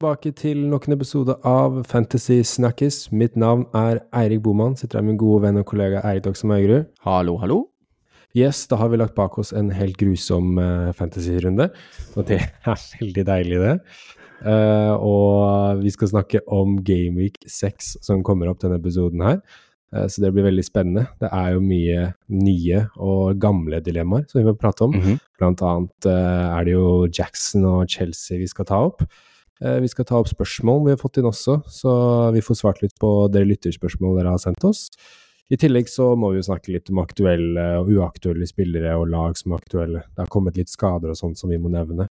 tilbake til nok en episode av Fantasy Snakkis. Mitt navn er Eirik Boman. Sitter her med min gode venn og kollega Eirik Doksen Maugerud. Hallo, hallo. Yes, da har vi lagt bak oss en helt grusom uh, fantasy-runde, og det er veldig deilig, det. Uh, og vi skal snakke om Gameweek 6 som kommer opp denne episoden her. Uh, så det blir veldig spennende. Det er jo mye nye og gamle dilemmaer som vi må prate om. Mm -hmm. Blant annet er det jo Jackson og Chelsea vi skal ta opp. Vi skal ta opp spørsmål vi har fått inn også, så vi får svart litt på dere lytterspørsmål dere har sendt oss. I tillegg så må vi jo snakke litt om aktuelle og uaktuelle spillere og lag som er aktuelle. Det har kommet litt skader og sånt som vi må nevne.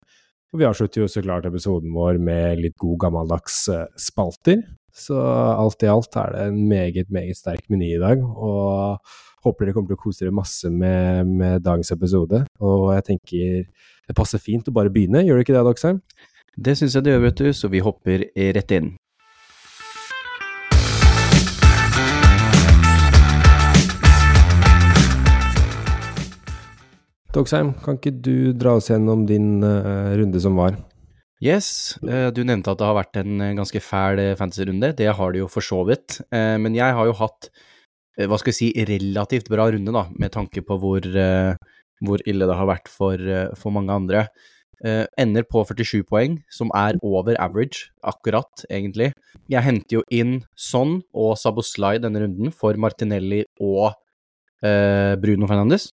Og vi avslutter jo så klart episoden vår med litt god gammeldags spalter. Så alt i alt er det en meget, meget sterk meny i dag. Og håper dere kommer til å kose dere masse med, med dagens episode. Og jeg tenker det passer fint å bare begynne, gjør det ikke det, Doxheim? Det syns jeg det gjør, vet du, så vi hopper rett inn. Dogsheim, kan ikke du dra oss gjennom din uh, runde som var? Yes, uh, du nevnte at det har vært en uh, ganske fæl fantasy-runde. Det har det jo for så vidt. men jeg har jo hatt, hva skal vi si, relativt bra runde, da, med tanke på hvor, hvor ille det har vært for, for mange andre. Ender på 47 poeng, som er over average, akkurat, egentlig. Jeg henter jo inn Son og Saboslai denne runden for Martinelli og Bruno Fernandes.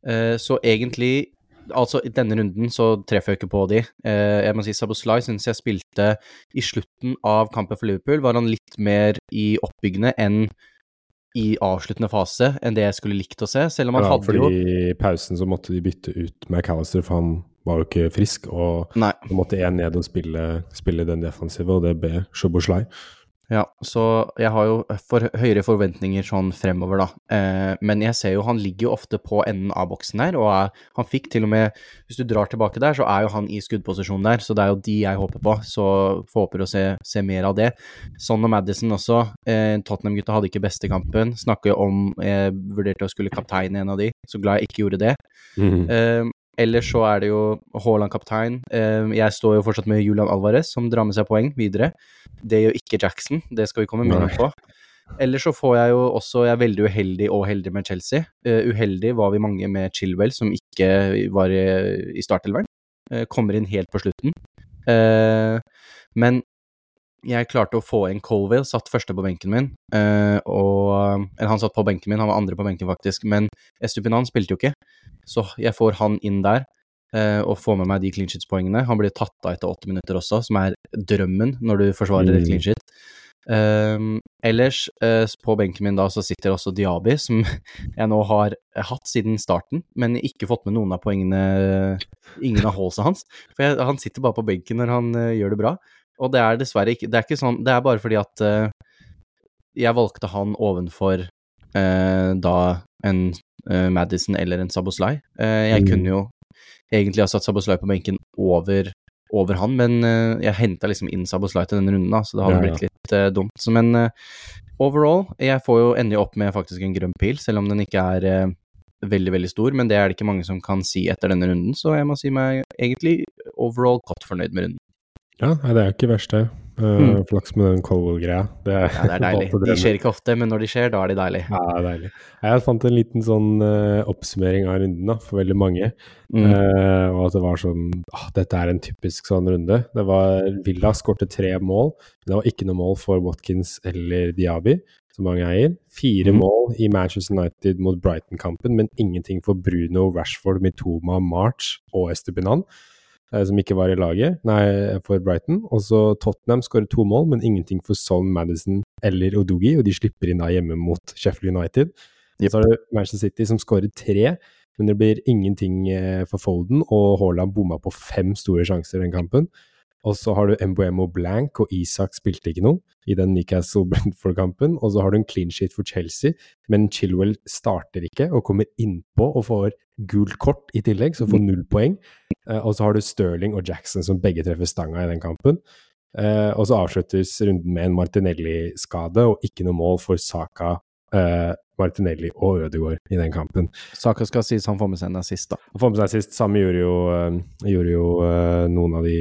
Uh, så egentlig Altså, i denne runden så treffer jeg ikke på de. Jeg må si Saboslai syns jeg spilte i slutten av kampen for Liverpool, var han litt mer i oppbyggende enn i avsluttende fase enn det jeg skulle likt å se, selv om han ja, hadde fordi jo I pausen så måtte de bytte ut McAllister, for han var jo ikke frisk, og Nei. måtte én ned og spille, spille, den defensive, og det ble Shoboslai. Ja, så jeg har jo for høyere forventninger sånn fremover, da. Eh, men jeg ser jo han ligger jo ofte på enden av boksen der, og er, han fikk til og med Hvis du drar tilbake der, så er jo han i skuddposisjon der, så det er jo de jeg håper på. Så håper å se, se mer av det. Sånn og Madison også. Eh, Tottenham-gutta hadde ikke beste kampen. Snakker jo om Jeg vurderte å skulle kapteine en av de, så glad jeg ikke gjorde det. Mm. Eh, Ellers så er det jo Haaland kaptein. Jeg står jo fortsatt med Julian Alvarez, som drar med seg poeng videre. Det gjør ikke Jackson, det skal vi komme mer inn på. Ellers så får jeg jo også Jeg er veldig uheldig og heldig med Chelsea. Uh, uheldig var vi mange med Chilwell, som ikke var i, i startelveren. Uh, kommer inn helt på slutten. Uh, men jeg klarte å få inn Colville, satt første på benken min. og Eller han satt på benken min, han var andre på benken, faktisk. Men Estupinan spilte jo ikke, så jeg får han inn der. og får med meg de clean sheets-poengene. Han blir tatt av etter åtte minutter også, som er drømmen når du forsvarer et clean shit. Um, ellers, uh, på benken min da, så sitter også Diaby, som jeg nå har hatt siden starten, men ikke fått med noen av poengene, ingen av holdsa hans. For jeg, han sitter bare på benken når han uh, gjør det bra, og det er dessverre ikke Det er ikke sånn, det er bare fordi at uh, jeg valgte han ovenfor da en Madison eller en Saboslai. jeg kunne jo egentlig ha satt Saboslai på benken over over han, men uh, jeg henta liksom inn Saboslai til denne runden, da, så det hadde ja, ja. blitt litt uh, dumt. Så, men uh, overall, jeg får jo endelig opp med faktisk en grønn pil, selv om den ikke er veldig, veldig stor, men det er det ikke mange som kan si etter denne runden, så jeg må si meg egentlig overall godt fornøyd med runden. Ja, nei, det er ikke verst, det. Uh, mm. Flaks med den Colwell-greia. Det, ja, det er deilig. De skjer ikke ofte, men når de skjer, da er de deilig. Ja, det er deilig. Jeg fant en liten sånn uh, oppsummering av runden da, for veldig mange. Mm. Uh, og at det var sånn ah, Dette er en typisk sånn runde. Det var Villa skårte tre mål. Men det var ikke noe mål for Watkins eller Diaby, som mange eier. Fire mm. mål i Manchester United mot Brighton-kampen, men ingenting for Bruno, Rashford, Mitoma, March og Estepinan. Eh, som ikke var i laget, nei, for Brighton. Og så Tottenham skårer to mål, men ingenting for Son, Madison eller Odugi, og de slipper inn da hjemme mot Sheffield United. Yep. Så har du Manchester City som skårer tre, men det blir ingenting eh, for Folden, og Haaland bomma på fem store sjanser i den kampen. Og så har du Mbuemo blank, og Isak spilte ikke noe i den Newcastle-Brentford-kampen. Og så har du en clean sheet for Chelsea, men Chilwell starter ikke og kommer innpå og får gult kort i tillegg, så får null poeng. Uh, og så har du Sterling og Jackson som begge treffer stanga i den kampen. Uh, og så avsluttes runden med en Martinelli-skade og ikke noe mål for Saka, uh, Martinelli og Ødegaard i den kampen. Saka skal sies han får med seg en assist, da. Han får med seg assist. Samme gjorde jo, gjorde jo noen av de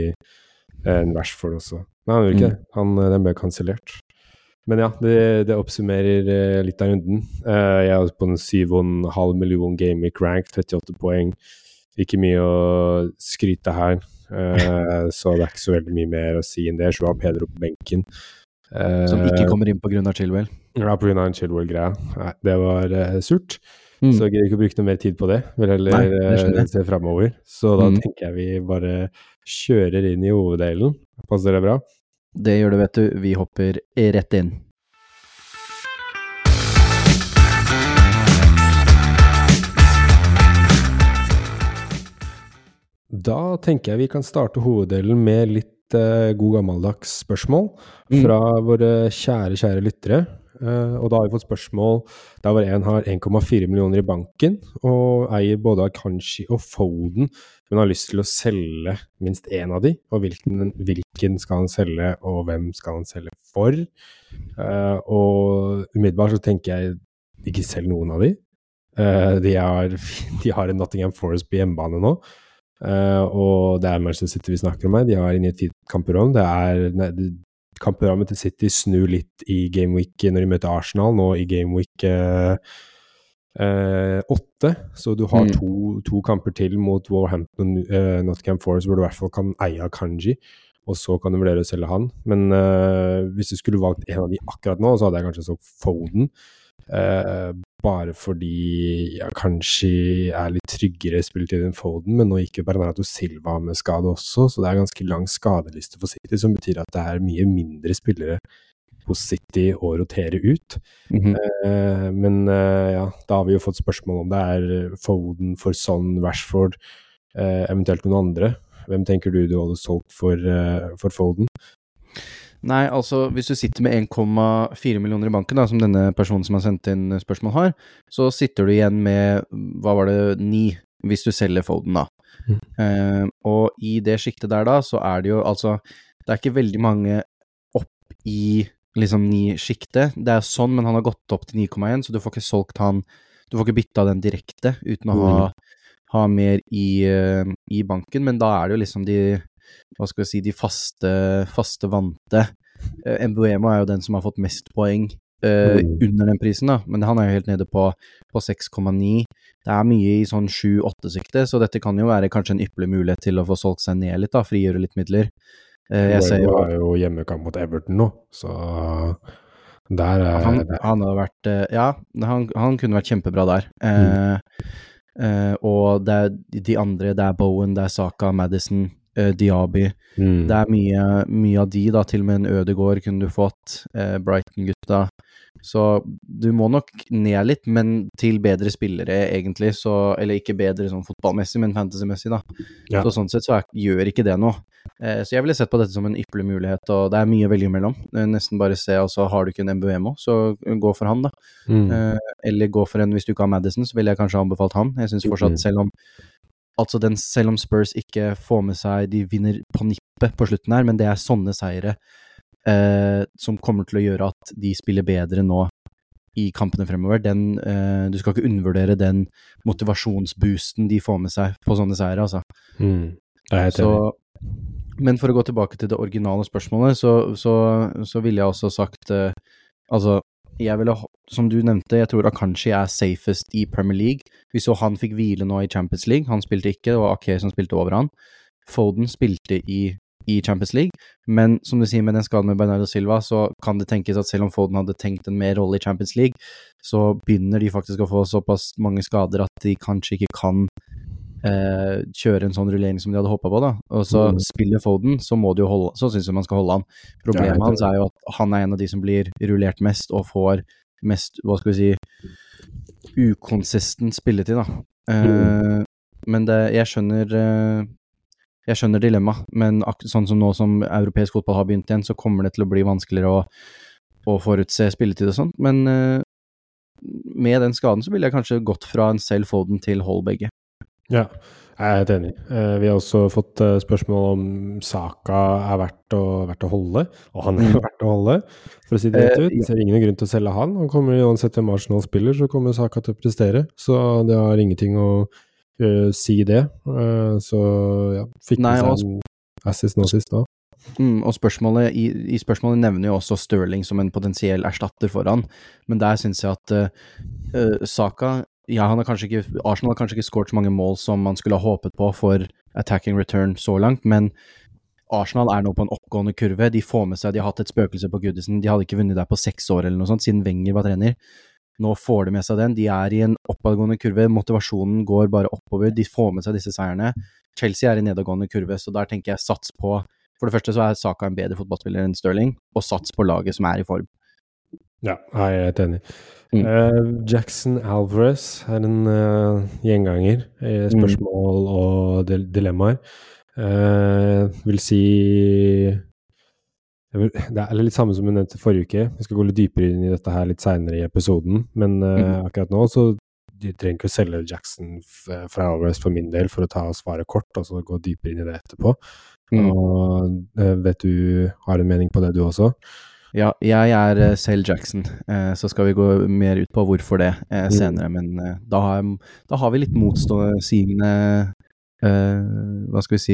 enn det også. Nei, han gjorde ikke Mm. det. Han, eh, den ble kansellert. Men ja, det, det oppsummerer eh, litt av runden. Eh, jeg er på en 7,5 million gameweek rank, 38 poeng. Ikke mye å skryte her, eh, så det er ikke så veldig mye mer å si enn det. Joao Pedro på benken. Eh, Som ikke kommer inn av Chilwell. Ja, av en Chilwell-greie. Det var eh, surt. Mm. Så jeg gidder ikke å bruke noe mer tid på det. Vil heller Nei, det eh, se framover. Så da Mm. tenker jeg vi bare kjører inn i hoveddelen. Passer det bra? Det gjør det, vet du. Vi hopper rett inn. Da tenker jeg vi kan starte hoveddelen med litt uh, god gammeldags spørsmål Mm. fra våre kjære, kjære lyttere. Eh, og da har vi fått spørsmål der hvor en har 1,4 millioner i banken og eier både Akanshi og Foden, men har lyst til å selge minst én av de. Og hvilken, hvilken skal han selge, og hvem skal han selge for? Eh, og umiddelbart så tenker jeg ikke selg noen av de. Eh, de, er, de har en Nottingham Forest på hjemmebane nå. Uh, og det er Manchester City vi snakker om her. De har inne i et fint. Det er nei, Kampprogrammet til City snur litt i gameweek når de møter Arsenal, nå i gameweek eh, eh, åtte. Så du har Mm. to, to kamper til mot Warhampton eh, Nottingham Forest, hvor du i hvert fall kan eie Kanji. Og så kan du vurdere å selge han. Men eh, hvis du skulle valgt en av de akkurat nå, så hadde jeg kanskje så Foden. Bare fordi jeg kanskje er litt tryggere spilletid enn Foden, men nå gikk jo Bernardo Silva med skade også, så det er ganske lang skadeliste for City, som betyr at det er mye mindre spillere hos City å rotere ut. Mhm. Eh, men eh, ja, da har vi jo fått spørsmål om det er Foden for Son, Rashford, eh, eventuelt noen andre. Hvem tenker du du hadde solgt for, eh, for Foden? Nei, altså hvis du sitter med 1,4 millioner i banken, da, som denne personen som har sendt inn spørsmål har, så sitter du igjen med, hva var det, ni, hvis du selger Foden, da. Mm. Uh, og i det sjiktet der, da, så er det jo altså Det er ikke veldig mange opp i liksom ni-sjiktet. Det er sånn, men han har gått opp til 9,1, så du får ikke solgt han Du får ikke bytta den direkte uten å ha, ha mer i, uh, i banken, men da er det jo liksom de hva skal vi si, de faste, faste vante. Uh, Mbuema er jo den som har fått mest poeng eh, Mm. under den prisen, da, men han er jo helt nede på, på 6,9. Det er mye i sånn 7-8-sikte, så dette kan jo være kanskje en ypperlig mulighet til å få solgt seg ned litt, da, frigjøre litt midler. Eh, jeg ser jo har jo hjemmekamp mot Everton nå, så der er han, han har vært eh, Ja, han, han kunne vært kjempebra der. Eh, eh, og det er de andre, det er Bowen, det er Saka, Madison, eh, Diaby. Mm. Det er mye, mye av de, da. Til og med en Ødegård kunne du fått. Eh, Brighton-gutta. Så du må nok ned litt, men til bedre spillere, egentlig. Så, eller ikke bedre sånn fotballmessig, men fantasy-messig, da. Ja. Så sånn sett så er, gjør ikke det noe. Eh, så jeg ville sett på dette som en ypperlig mulighet, og det er mye å velge mellom. Eh, nesten bare se, altså har du ikke en MBMO, så gå for han, da. Mm. Eh, eller gå for en, hvis du ikke har Madison, så ville jeg kanskje anbefalt han. Jeg syns fortsatt, Mhm. selv om Altså den, selv om Spurs ikke får med seg De vinner på nippet på slutten her, men det er sånne seire eh, som kommer til å gjøre at de spiller bedre nå i kampene fremover. Den, eh, du skal ikke undervurdere den motivasjonsboosten de får med seg på sånne seire, altså. Mm. Så, men for å gå tilbake til det originale spørsmålet, så, så, så ville jeg også sagt eh, Altså, jeg ville, som du nevnte, jeg tror Akanshi er safest i Premier League. Vi så han fikk hvile nå i Champions League. Han spilte ikke, det var Ake som spilte over han. Foden spilte i, i Champions League, men som du sier med den skaden med Bernardo Silva, så kan det tenkes at selv om Foden hadde tenkt en mer rolle i Champions League, så begynner de faktisk å få såpass mange skader at de kanskje ikke kan eh, kjøre en sånn rullering som de hadde håpa på, da. Og så Mm. spiller Foden, så må du jo holde Så syns jeg man skal holde han. Problemet hans er jo at han er en av de som blir rullert mest, og får mest, hva skal vi si, ukonsistent spilletid, da. Eh, Men det Jeg skjønner eh, jeg skjønner dilemmaet, men sånn som nå som europeisk fotball har begynt igjen, så kommer det til å bli vanskeligere å, å forutse spilletid og sånt. Men eh, med den skaden så ville jeg kanskje gått fra en selv Foden til hold begge. Ja, jeg er helt enig. Eh, vi har også fått eh, spørsmål om Saka er verdt å, verdt å holde, og han er Mm. verdt å holde, for å si det rett Eh, ut. ja. Ser ingen grunn til å selge han. Han kommer uansett hvem Arsenal spiller, så kommer Saka til å prestere. Så det har ingenting å uh, si det. Uh, så ja, fikk Nei, med seg en assist nå sist da. Mm, og spørsmålet, i, i, spørsmålet nevner jo også Sterling som en potensiell erstatter for han, men der syns jeg at uh, Saka ja, han har kanskje ikke, Arsenal har kanskje ikke skåret så mange mål som man skulle ha håpet på for attacking return så langt, men Arsenal er nå på en oppgående kurve. De får med seg De har hatt et spøkelse på Goodison. De hadde ikke vunnet der på seks år eller noe sånt, siden Wenger var trener. Nå får de med seg den. De er i en oppadgående kurve. Motivasjonen går bare oppover. De får med seg disse seierne. Chelsea er i nedadgående kurve, så der tenker jeg sats på For det første så er Saka en bedre fotballspiller enn Sterling, og sats på laget som er i form. Ja, jeg er helt enig. Mm. Uh, Jackson Alvarez er en uh, gjenganger i mm. spørsmål mm. og dilemmaer. Uh, vil si vil, Det er litt samme som vi nevnte forrige uke. Vi skal gå litt dypere inn i dette her litt seinere i episoden, men mm. akkurat nå så de trenger ikke å selge Jackson fra Alvarez for min del for å ta svaret kort, og så gå dypere inn i det etterpå. Mm. Og vet du Har en mening på det, du også? Ja, jeg er uh, selv Jackson, uh, så skal vi gå mer ut på hvorfor det uh, senere. Men da har, da, har vi litt motstående hva skal vi si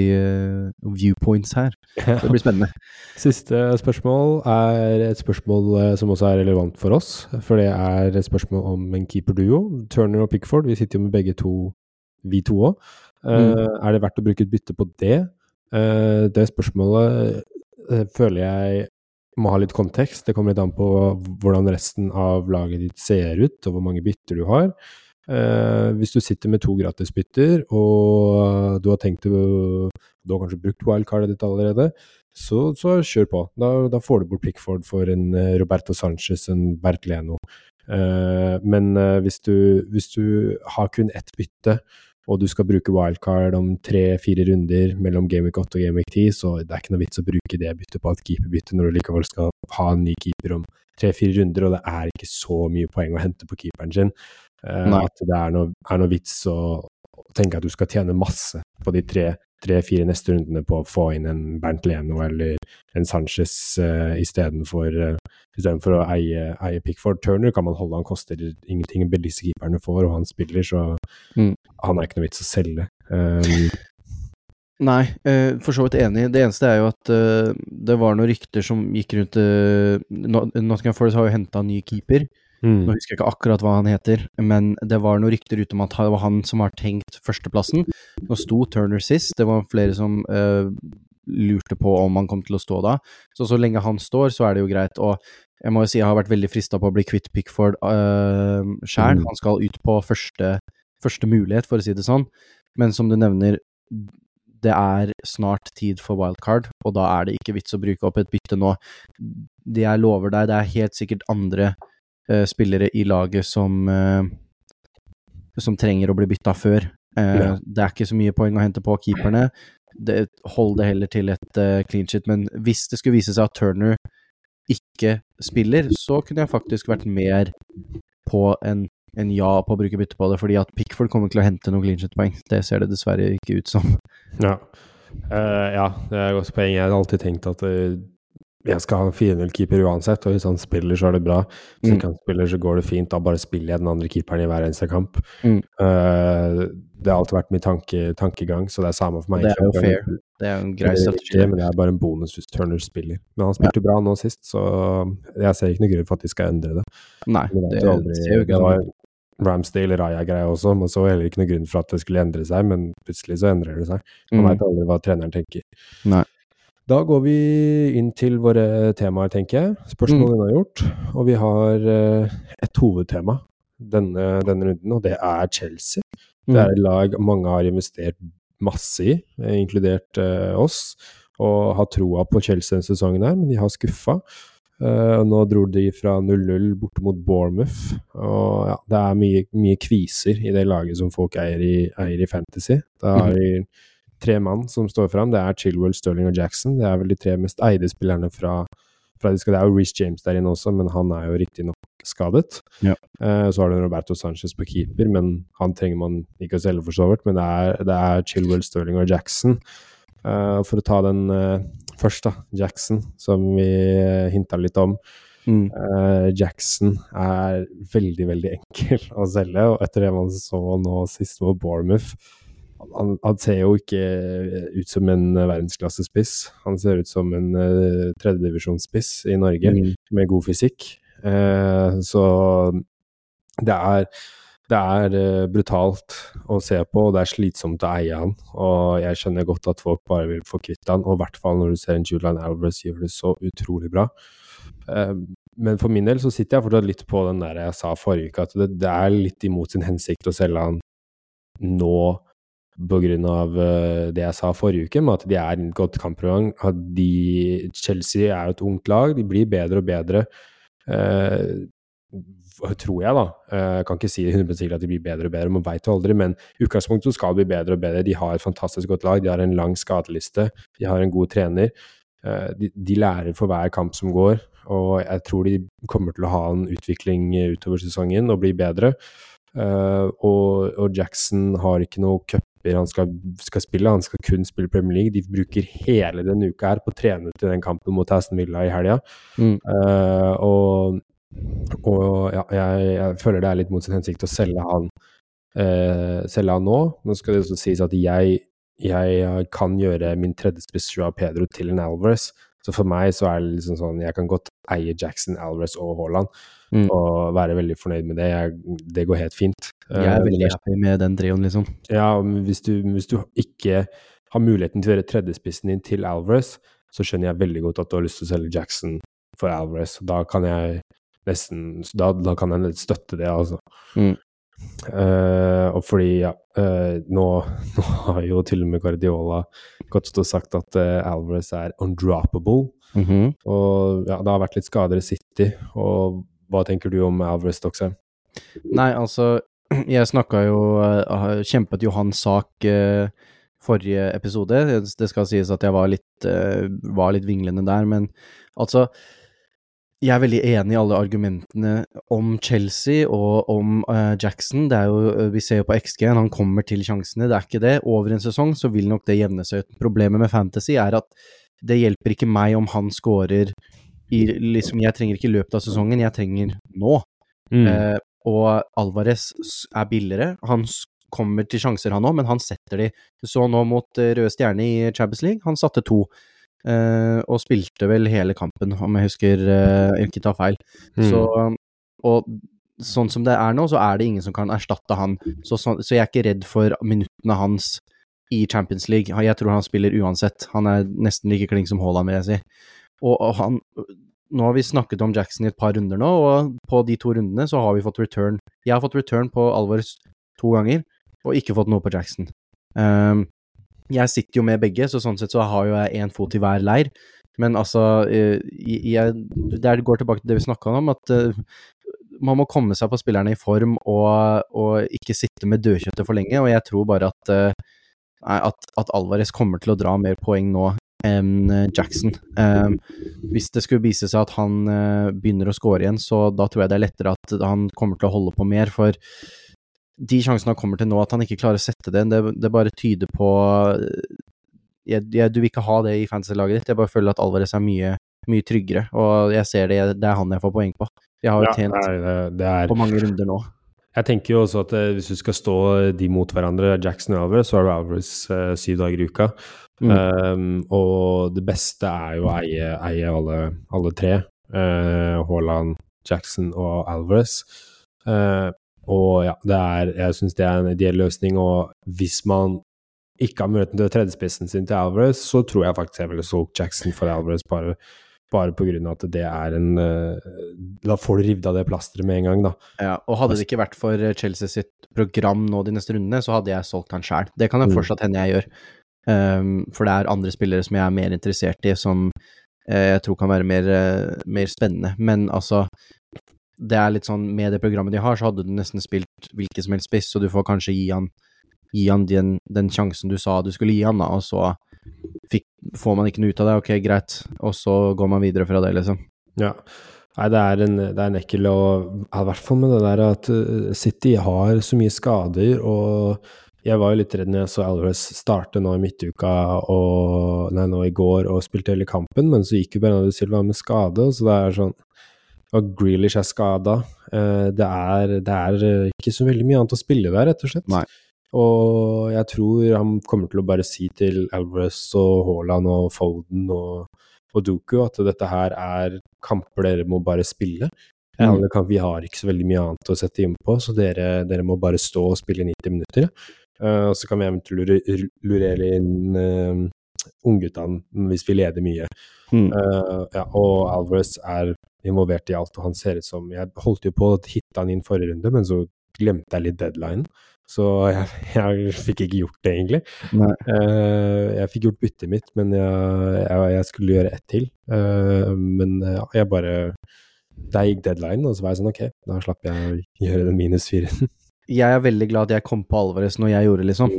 viewpoints her. Det blir spennende. Siste spørsmål er et spørsmål som også er relevant for oss. For det er et spørsmål om en keeperduo. Turner og Pickford. Vi sitter jo med begge to, vi to òg. Mm. Er det verdt å bruke et bytte på det? Det spørsmålet føler jeg må ha litt kontekst. Det kommer litt an på hvordan resten av laget ditt ser ut, og hvor mange bytter du har. Uh, hvis du sitter med to gratisbytter, og du har tenkt å Du har kanskje brukt wildcardet ditt allerede, så, så kjør på. Da, da, får du bort Pickford for en eh, Roberto Sanchez, en Bert Leno. Eh, men uh, hvis du, hvis du har kun ett bytte, og du skal bruke wildcard om tre-fire runder mellom Gameweek 8 og Gameweek 10, så det er ikke noe vits å bruke det byttet på et keeperbytte når du likevel skal ha en ny keeper om tre-fire runder, og det er ikke så mye poeng å hente på keeperen sin. Uh, at det er noe, er noe vits å, tenke at du skal tjene masse på de tre-fire neste rundene på å få inn en Bernt Leno eller en Sanchez uh, istedenfor uh, Istedenfor å eie, eie Pickford. Turner kan man holde, han koster ingenting. Disse keeperne får, og han spiller, så mm. han er ikke noe vits å selge. Um, Nei, uh, for så vidt enig. Det eneste er jo at det var noen rykter som gikk rundt Nottingham Forest har jo henta ny keeper. Mm. Nå husker jeg ikke akkurat hva han heter, men det var noen rykter ute om at det var han som har tenkt førsteplassen. Nå sto Turner sist, det var flere som uh, lurte på om han kom til å stå da. Så så lenge han står, så er det jo greit. Og jeg må jo si jeg har vært veldig frista på å bli kvitt Pickford uh, sjæl. Mm. Han skal ut på første, første, mulighet, for å si det sånn. Men som du nevner, det er snart tid for wildcard, og da er det ikke vits å bruke opp et bytte nå. Det jeg lover deg, det er helt sikkert andre spillere i laget som uh, som trenger å bli bytta før. Uh, ja. Det er ikke så mye poeng å hente på keeperne. Det, hold det heller til et clean shit, men hvis det skulle vise seg at Turner ikke spiller, så kunne jeg faktisk vært mer på en, en ja på å bruke bytte på det, fordi at Pickford kommer til å hente noen clean. Det ser det dessverre ikke ut som. Ja, uh, ja det er et godt poeng. Jeg har alltid tenkt at uh, jeg skal ha en 4-0-keeper uansett, og hvis han spiller, så er det bra. Hvis mm. ikke han spiller, så går det fint. Da bare spiller jeg den andre keeperen i hver eneste kamp. Mm. Uh, det har alltid vært min tanke, tankegang, så det er samme for meg. Det er jo fair. Det er jo en grei strategi. Men det er bare en bonus hvis Turner spiller. Men han spilte ja. bra nå sist, så jeg ser ikke noe grunn for at de skal endre det. Nei, det, det, aldri, jo ikke sånn Ramsdale Raja-greia også, man så heller ikke noen grunn for at det skulle endre seg, men plutselig så endrer det seg. Man mm. veit aldri hva treneren tenker. Nei. Da går vi inn til våre temaer, tenker jeg. Spørsmålene mm. har gjort. Og vi har uh, et hovedtema denne, denne, runden, og det er Chelsea. Mm. Det er et lag mange har investert masse i, eh, inkludert uh, oss, og har troa på Chelsea denne sesongen her, men de har skuffa. Uh, nå dro de fra 0-0 borte mot Bournemouth. Og ja, det er mye, mye, kviser i det laget som folk eier i, eier i Fantasy. Da har de mm tre mann som står fram. Det er Chilwell, Sterling og Jackson. Det er vel de tre mest eide spillerne fra, fra de skal, Det er jo Reece James der inne også, men han er jo riktignok skadet. Ja. Uh, så har du Roberto Sanchez på keeper, men han trenger man ikke å selge for så vidt. Men det er, det er Chilwell, Sterling og Jackson. Uh, for å ta den uh, først, da. Jackson, som vi hinta litt om. Mm. Jackson er veldig, veldig enkel å selge, og etter det man så nå sist mot Bournemouth han, han, ser jo ikke ut som en verdensklassespiss. Han ser ut som en uh, tredjedivisjonsspiss i Norge mm. med god fysikk. Uh, så det er det er uh, brutalt å se på, og det er slitsomt å eie han. Og jeg skjønner godt at folk bare vil få kvitt han, og i hvert fall når du ser en Julian Alvarez gjør det så utrolig bra. Uh, men for min del så sitter jeg fortsatt litt på den der jeg sa forrige uke, at det, det er litt imot sin hensikt å selge han nå av uh, det jeg sa forrige uke, med at de er et godt kampprogram. At de, Chelsea er jo et ungt lag, de blir bedre og bedre. Eh, tror jeg, da. Eh, jeg kan ikke si 100 sikkert at de blir bedre og bedre, man veit jo aldri, men utgangspunktet skal bli bedre og bedre. De har et fantastisk godt lag, de har en lang skadeliste, de har en god trener. Eh, de, de lærer for hver kamp som går, og jeg tror de kommer til å ha en utvikling utover sesongen og bli bedre. Og, og, Jackson har ikke noe cuper han skal, skal, spille, han skal kun spille Premier League. De bruker hele denne uka her på å trene til den kampen mot Aston Villa i helga. Mm. Uh, og og ja, jeg, jeg, føler det er litt mot sin hensikt å selge han, uh, selge han nå. Nå skal det også sies at jeg, jeg kan gjøre min tredje tredjespiss av Pedro til en Alvarez. Så for meg så er det liksom sånn Jeg kan godt eie Jackson, Alvarez og Haaland mm. og være veldig fornøyd med det. Jeg, det går helt fint. Jeg er eh, veldig happy med den trioen, liksom. Ja, hvis du, hvis du ikke har muligheten til å gjøre tredjespissen din til Alvarez, så skjønner jeg veldig godt at du har lyst til å selge Jackson for Alvarez. Da kan jeg nesten da, da, kan jeg støtte det, altså. Mm. Uh, og fordi, ja uh, nå, nå, har jo til og med Guardiola godt stått sagt at uh, Alvarez er undroppable. Mm -hmm. Og ja, det har vært litt skader i City. Og hva tenker du om Alvarez, Doxa? Nei, altså Jeg snakka jo Kjempet jo hans sak forrige episode. Det skal sies at jeg var litt, var litt vinglende der, men altså jeg er veldig enig i alle argumentene om Chelsea og om uh, Jackson. Det er jo, Vi ser jo på XG, han kommer til sjansene, det er ikke det. Over en sesong så vil nok det jevne seg ut. Problemet med Fantasy er at det hjelper ikke meg om han scorer i liksom, Jeg trenger ikke i løpet av sesongen, jeg trenger nå. Mm. Eh, og Alvarez er billigere. Han kommer til sjanser, han òg, men han setter de. Du så nå mot Røde Stjerne i Champions League, han satte to. Eh, og spilte vel hele kampen, om jeg husker eh, ikke tar feil. Mm. Så, og sånn som det er nå, så er det ingen som kan erstatte han. Så, så, så, jeg er ikke redd for minuttene hans i Champions League. Jeg tror han spiller uansett. Han er nesten like klink som Haaland, vil jeg si. Og, og han Nå har vi snakket om Jackson i et par runder nå, og på de to rundene så har vi fått return. Jeg har fått return på Alvors to ganger, og ikke fått noe på Jackson. Um, jeg sitter jo med begge, så sånn sett så har jo jeg én fot i hver leir. Men altså, eh, jeg, det går tilbake til det vi snakka om, at uh, man må komme seg på spillerne i form og, og ikke sitte med dødkjøttet for lenge. Og jeg tror bare at, uh, at, at, Alvarez kommer til å dra mer poeng nå Jackson. Um, hvis det skulle vise seg at han uh, begynner å score igjen, så da tror jeg det er lettere at han kommer til å holde på mer. For de sjansene han kommer til nå, at han ikke klarer å sette det, det, det bare tyder på jeg, jeg, Du vil ikke ha det i fantasy-laget ditt. Jeg bare føler at Alvarez er mye, mye tryggere, og jeg ser det, det er han jeg får poeng på. Jeg har jo ja, tjent det, det er, på mange runder nå. Jeg tenker jo også at eh, hvis du skal stå de mot hverandre, Jackson og Alvarez, så har du Alvarez eh, syv dager i uka. Mm. Um, og det beste er jo å eie, eie alle, alle, tre. Uh, Haaland, Jackson og Alvarez. Uh, og ja, det er, jeg syns det er en ideell løsning. Og hvis man ikke har muligheten til tredjespissen sin til Alvarez, så tror jeg faktisk jeg ville solgt Jackson for Alvarez bare, bare på grunn av at det er en uh, Da får du revet av det plasteret med en gang, da. Ja, og hadde det ikke vært for Chelsea sitt program nå de neste rundene, så hadde jeg solgt han sjæl. Det kan det mm. fortsatt hende jeg gjør. Um, for det er andre spillere som jeg er mer interessert i, som uh, jeg tror kan være mer, uh, mer spennende. Men altså, det er litt sånn Med det programmet de har, så hadde du nesten spilt hvilken som helst spiss, så du får kanskje gi han, gi han den, den, sjansen du sa du skulle gi han, da, og så fikk, får man ikke noe ut av det. Ok, greit, og så går man videre fra det, liksom. Ja. Nei, det er en, det er en ekkel og I hvert fall med det der at uh, City har så mye skader, og jeg var jo litt redd når jeg så Alvarez starte nå i midtuka og Nei, nå i går og spilte hele kampen, men så gikk jo Bernardo Silva med skade, så det er sånn og Grealish er skada. Eh, det, det, er ikke så veldig mye annet å spille der, rett og slett. Nei. Og jeg tror han kommer til å bare si til Alvarez og Haaland og Foden og, og Duku at dette her er kamper dere må bare spille. Ja, Mm. vi har ikke så veldig mye annet å sette inn på, så dere, dere må bare stå og spille 90 minutter. Eh, og så kan vi eventuelt lurere inn uh, ungguttene hvis vi leder mye. Mm. Uh, ja, og Alvarez er involvert i alt, og han ser ut som Jeg holdt jo på å hitte han inn forrige runde, men så glemte jeg litt deadline. Så jeg, jeg fikk ikke gjort det, egentlig. Eh, jeg fikk gjort byttet mitt, men jeg, jeg, jeg skulle gjøre ett til. Uh, men ja, jeg bare Der gikk deadline, og så var jeg sånn OK, da slapp jeg å gjøre den minus fire. Jeg er veldig glad at jeg kom på Alvarez når jeg gjorde, liksom.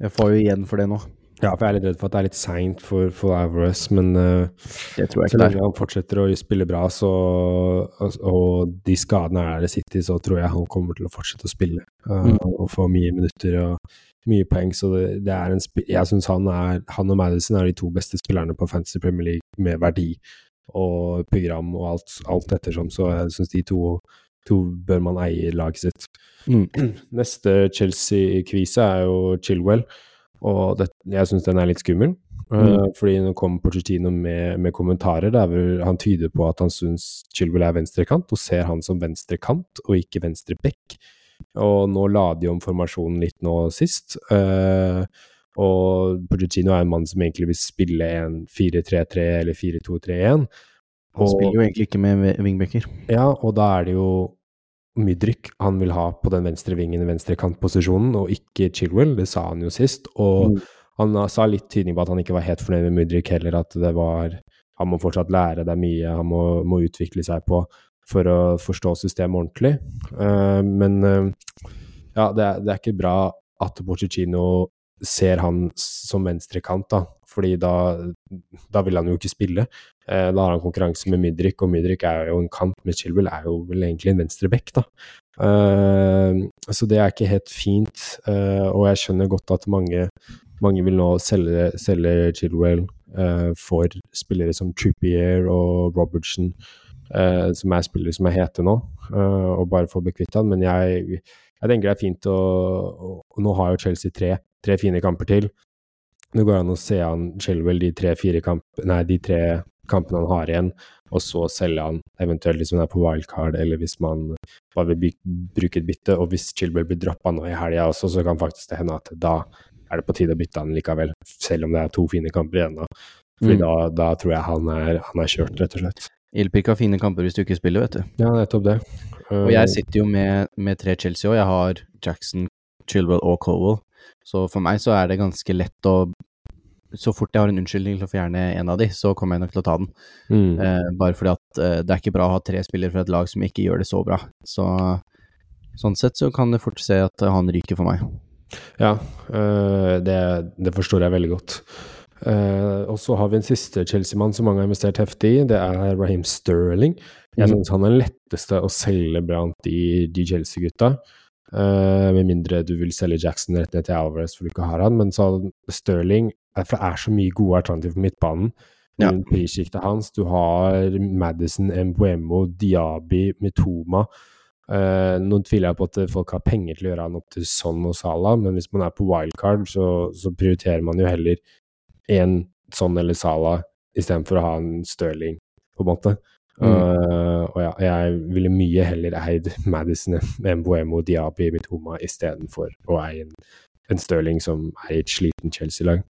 Jeg får jo igjen for det nå. Ja, for jeg er litt redd for at det er litt seint for, for Alvarez, men uh, Det tror jeg ikke så lenge han fortsetter å spille bra, så, og, og de skadene er der i City, så tror jeg han kommer til å fortsette å spille uh, Mm. og få mye minutter og mye poeng. Så det, det er en Jeg syns han, er- han og Madison er de to beste spillerne på Fantasy Premier League med verdi og program og alt, alt ettersom, så jeg syns de to, to bør man eie laget sitt. Mm. Neste Chelsea-kvise er jo Chilwell, og det, jeg syns den er litt skummel. Mm. Eh, fordi nå kom Pochettino med, med kommentarer der vel han tyder på at han syns Chilwell er venstrekant, og ser han som venstrekant og ikke venstre back. Og nå la de om formasjonen litt nå sist. Uh, og Pochettino er en mann som egentlig vil spille en 4-3-3 eller 4-2-3-1. Han spiller jo egentlig ikke med wingbacker. Ja, og da er det jo Mydrik han vil ha på den venstre vingen i venstrekantposisjonen, og ikke Chilwell. Det sa han jo sist. Og Mm. han sa litt tydning på at han ikke var helt fornøyd med Mydrik heller, at det var Han må fortsatt lære, det er mye han må, må utvikle seg på for å forstå systemet ordentlig. Uh, men uh, ja, det er, det er ikke bra at Pochettino ser han som venstrekant, da. Fordi da, da vil han jo ikke spille. Eh, da har han konkurranse med Mydrik, og Mydrik er jo en kant, med Chilwell er jo vel egentlig en venstreback, da. Eh, så det er ikke helt fint, eh, og jeg skjønner godt at mange, mange vil nå selge, selge Chilwell for spillere som Trippier og Robertson, som er spillere som er hete nå, og bare få bekvitt han. Men jeg, jeg tenker det er fint å og Nå har jo Chelsea tre, tre fine kamper til. Det går an å se an Chilwell de tre-fire kamp, nei, de tre kampene han har igjen, og så selge han eventuelt hvis man er på wildcard, eller hvis man bare vil bruke et bytte. Og hvis Chilwell blir droppa nå i helga også, så kan faktisk det hende at da er det på tide å bytte han likevel, selv om det er to fine kamper igjen. da. Fordi Mm. da, da tror jeg han er, han er kjørt, rett og slett. Hjelper ikke å ha fine kamper hvis du ikke spiller, vet du. Ja, nettopp det. Og jeg sitter jo med, med tre Chelsea òg. Jeg har Jackson, Chilwell og Colwell. Så for meg så er det ganske lett å Så fort jeg har en unnskyldning til å fjerne en av de, så kommer jeg nok til å ta den. Mm. Eh, bare fordi at eh, det er ikke bra å ha tre spillere fra et lag som ikke gjør det så bra. Så sånn sett så kan det fort se at eh, han ryker for meg. Ja, øh, det, det forstår jeg veldig godt. Uh, og så har vi en siste Chelsea-mann som mange har investert heftig i. Det er Raheem Sterling. Jeg syns synes han er den letteste å selge blant de, de Chelsea-gutta. Uh, med mindre du vil selge Jackson rett ned til Alvarez for du ikke har han. Men så Sterling For det er så mye gode alternativer på midtbanen. Ja. Prissjiktet hans. Du har Madison, Mbuemo, Diaby, Mitoma. Uh, nå tviler jeg på at folk har penger til å gjøre han opp til Son og Salah, men hvis man er på wildcard, så, så prioriterer man jo heller en Son eller Salah istedenfor å ha en Stirling, på en måte. Mm. Uh, og ja, jeg ville mye heller eid Madison, Mbuemo, Diaby, Mitoma istedenfor å eie en, en Stirling som er i et sliten Chelsea-lag.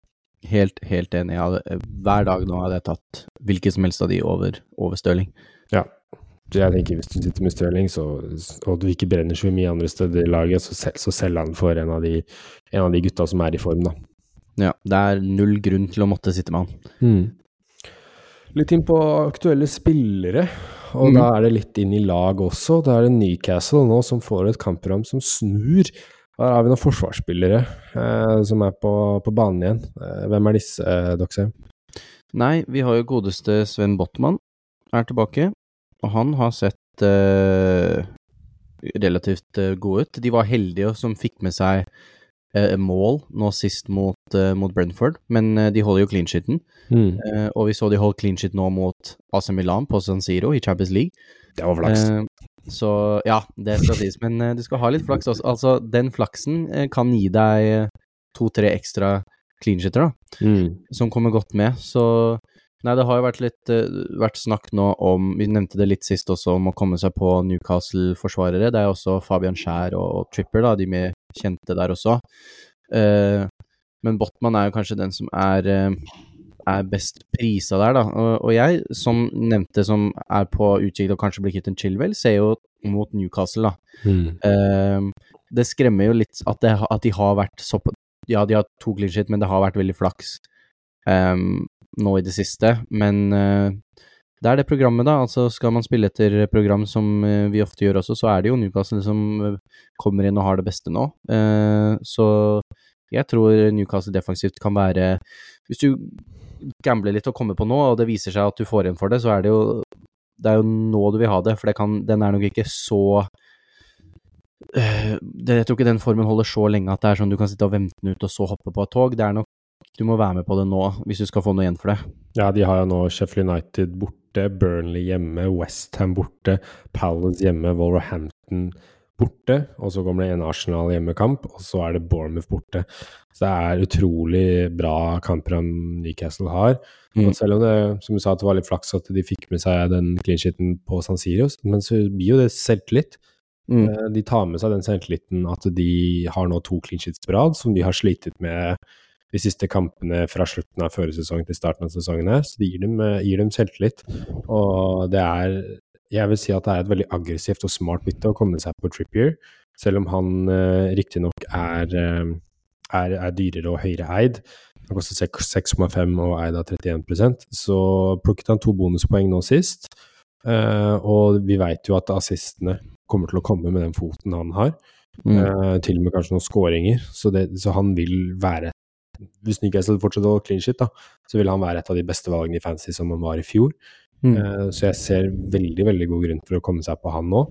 Helt, helt enig. Hadde, hver dag nå hadde jeg tatt hvilken som helst av de over, over Stirling. Ja. Jeg tenker hvis du sitter med Stirling, så, og du ikke brenner så mye andre steder i laget, så, sel- så selger han for en av, de, en av de gutta som er i form, da. Ja, det er null grunn til å måtte sitte med han. Litt inn på aktuelle spillere, og mm. da er det litt inn i lag også. Da er det Newcastle nå som får et kampprogram som snur. Der har vi noen forsvarsspillere eh, som er på, på banen igjen. Eh, hvem er disse, eh, Doxe? Nei, vi har jo godeste Sven Botman er tilbake, og han har sett eh, relativt eh, god ut. De var heldige som fikk med seg eh, mål nå sist mot, eh, mot Brentford, men eh, de holder jo clean sheeten. Eh, og vi så de holdt clean sheet nå mot AC Milan på San Siro i Champions League. Det var flaks. Eh, Så ja, det skal sies. Men uh, du skal ha litt flaks også. Altså, den flaksen uh, kan gi deg to-tre ekstra clean shitter, da, Mm. som kommer godt med. Så Nei, det har jo vært litt vært snakk nå om Vi nevnte det litt sist også, om å komme seg på Newcastle-forsvarere. Det er også Fabian Skjær og, og Tripper, da, de mer kjente der også. Men Botman er jo kanskje den som er, er best prisa der, da. Og, jeg, som nevnte, som er på utkikk og kanskje blir kvitt en Chilwell, ser jo mot Newcastle, da. Mm. Uh, det skremmer jo litt at, det, at de har vært så Ja, de har to clean shit, men det har vært veldig flaks um, nå i det siste. Men uh, det er det programmet, da. Altså Skal man spille etter program som uh, vi ofte gjør også, så er det jo Newcastle som kommer inn og har det beste nå. så jeg tror Newcastle defensivt kan være Hvis du gambler litt og komme på nå, og det viser seg at du får igjen for det, så er det jo det er jo nå du vil ha det, for det kan, den er nok ikke så uh, det, Jeg tror ikke den formen holder så lenge at det er sånn du kan sitte og vente den ut og så hoppe på et tog. Det er nok Du må være med på det nå hvis du skal få noe igjen for det. Ja, de har jo nå Sheffield United borte, Burnley hjemme, Westham borte, Palace hjemme, Wolverhampton borte, og så kommer det en Arsenal hjemmekamp, og så er det Bournemouth borte. Så det er utrolig bra kamper Newcastle har. Mm. Og selv om det, som du sa, det var litt flaks at de fikk med seg den clean sheeten på San Sirius, men så blir jo det selvtillit. Mm. De tar med seg den selvtilliten at de har nå to clean sheets på rad, som de har slitet med de siste kampene fra slutten av føresesongen til starten av sesongen her. Så det gir dem, gir dem selvtillit. Og det er jeg vil si at det er et veldig aggressivt og smart bytte å komme seg på Trippier, selv om han uh, riktignok er, uh, er, er dyrere og høyere eid. Han koster 6,5 og eid av 31% så plukket han to bonuspoeng nå sist. Uh, og vi veit jo at assistene kommer til å komme med den foten han har. Mm. Uh, til og med kanskje noen skåringer. Så, så, han vil være Hvis Newcastle fortsetter å clean shit, da, så vil han være et av de beste valgene i fantasy som han var i fjor. Mm. Uh, så jeg ser veldig veldig god grunn for å komme seg på han nå.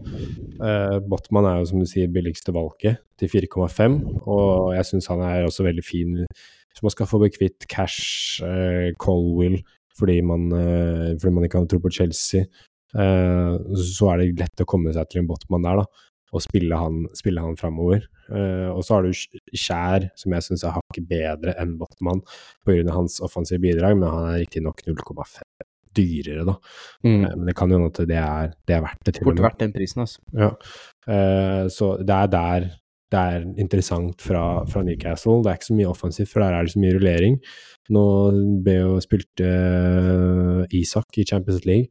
Uh, Botman er jo som du sier billigste valget til 4,5, og jeg syns han er også veldig fin hvis man skal få bekvitt Cash, uh, Colwill fordi man, fordi man ikke har tro på Chelsea. så er det lett å komme seg til en Botman der, da og spille han, spille han framover. Og så har du Skjær, som jeg syns er hakket bedre enn Botman pga. hans offensive bidrag, men han er riktignok 0,5 dyrere, da. Mm. Uh, men det kan jo hende at det er, det er verdt det. til Fort verdt den prisen, altså. Ja. Uh, så det er der det er interessant fra, fra, Newcastle. Det er ikke så mye offensivt, for der er det så mye rullering. Nå ble jo spilte Isak i Champions League.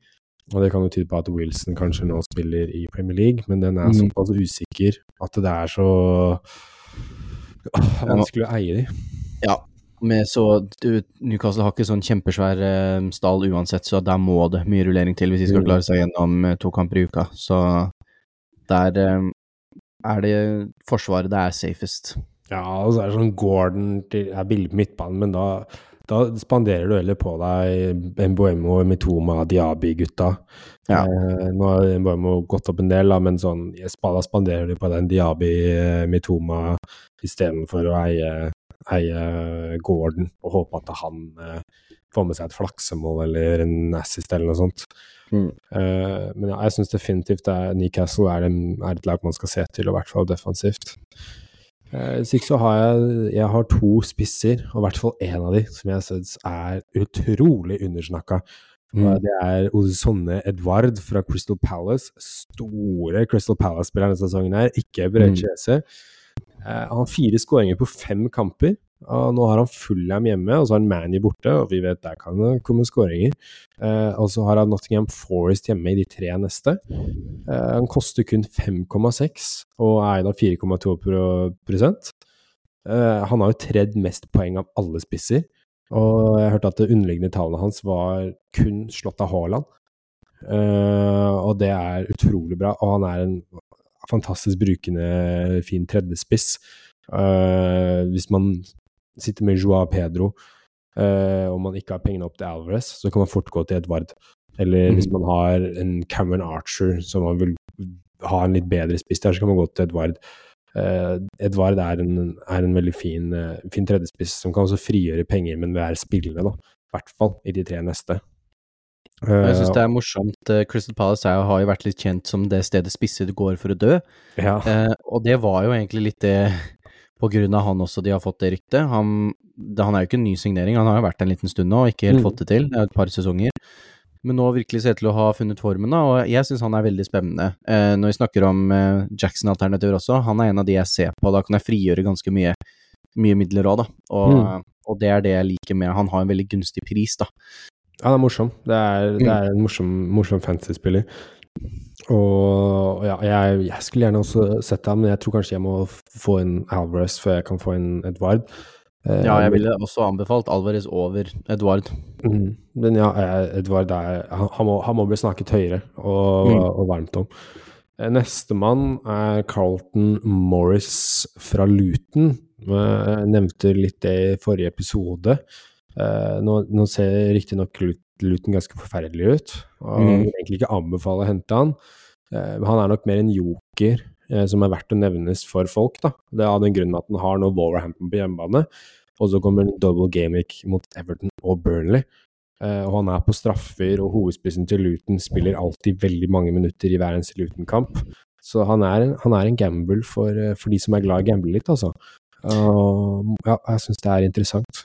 Og det kan jo tyde på at Wilson kanskje nå spiller i Premier League, men den er såpass usikker at det er så vanskelig å eie de. Ja, med så du, Newcastle har ikke sånn kjempesvær eh, stall uansett, så der må det mye rullering til hvis de skal klare seg gjennom uh, to kamper i uka. Så der eh, er det forsvaret det er safest. Ja, og så er det sånn Gordon til, er billig på midtbanen, men da da spanderer du heller på deg Mboemo, Mitoma, Diaby-gutta. Ja. Eh, nå har Mboemo gått opp en del, da, men sånn, da spanderer du på den Diaby, Mitoma istedenfor å eie, eie Gordon og håpe at han eh, får med seg et flaksemål eller en assist eller noe sånt. Mm. Eh, men ja, jeg syns definitivt er, Newcastle er, en, er, et lag man skal se til, og i hvert fall defensivt. Ikke så har jeg, jeg har to spisser, og i hvert fall én av de som jeg syns er utrolig undersnakka. Mm. Det er Ozone Edvard fra Crystal Palace. Store Crystal Palace-spiller denne sesongen her, ikke Berechese. Mm. Uh, han har fire skåringer på fem kamper. Og nå har han Fullham hjemme, og så har han Manny borte, og vi vet der kan det komme skåringer. Uh, og så har han Nottingham Forest hjemme i de tre neste. Uh, han koster kun 5,6 og er da av 4,2 uh, Han har jo tredd mest poeng av alle spisser, og jeg hørte at det underliggende tallene hans var kun slått av Haaland. og det er utrolig bra, og han er en fantastisk brukende, fin tredjespiss. Uh, hvis man sitter med Joa Pedro uh, og man ikke har pengene opp til Alvarez, så kan man fort gå til Edvard. Eller mm. hvis man har en Cameron Archer som man vil ha en litt bedre spiss der, så kan man gå til Edvard. Uh, Edvard er en, er en veldig fin, fin tredjespiss som kan også frigjøre penger, men være spillende, da. I hvert fall i de tre neste. Jeg syns det er morsomt. eh, Crystal Palace er, har jo vært litt kjent som det stedet spisser går for å dø. Ja. Eh, og det var jo egentlig litt det på grunn av han også de har fått det ryktet. Han, det, han er jo ikke en ny signering, han har jo vært en liten stund nå og ikke helt Mm. fått det til. Det er et par sesonger. Men nå virkelig ser ut til å ha funnet formen, da, og jeg syns han er veldig spennende. Eh, når vi snakker om eh, Jackson-alternativer også, han er en av de jeg ser på. Da kan jeg frigjøre ganske mye, mye midler òg, da. Og, Mm. og det er det jeg liker med Han har en veldig gunstig pris, da. Han er morsom. Det er, det Mm. er en morsom, morsom fantasy-spiller. Og ja, jeg, jeg skulle gjerne også sett ham, men jeg tror kanskje jeg må få inn Alvarez før jeg kan få inn Edvard. Eh, Ja, jeg ville også anbefalt Alvarez over Edvard. Mm. Men ja, eh, Edvard er, han, må, han må bli snakket høyere og, Mm. og varmt om. Eh, Nestemann er Carlton Morris fra Luton. Jeg nevnte litt det i forrige episode. Eh, Nå, nå ser riktignok Lut- Luton ganske forferdelig ut, og Mm. vil egentlig ikke anbefale å hente han. Uh, han er nok mer en joker uh, som er verdt å nevnes for folk. da. Det er av den grunnen at han har nå Wolverhampton på hjemmebane, og så kommer en double game mot Everton og Burnley. Og han er på straffer, og hovedspissen til Luton spiller alltid veldig mange minutter i hver eneste Luton-kamp. Så han er, en, han er en gamble for, for de som er glad i å gamble litt, altså. Ja, jeg syns det er interessant.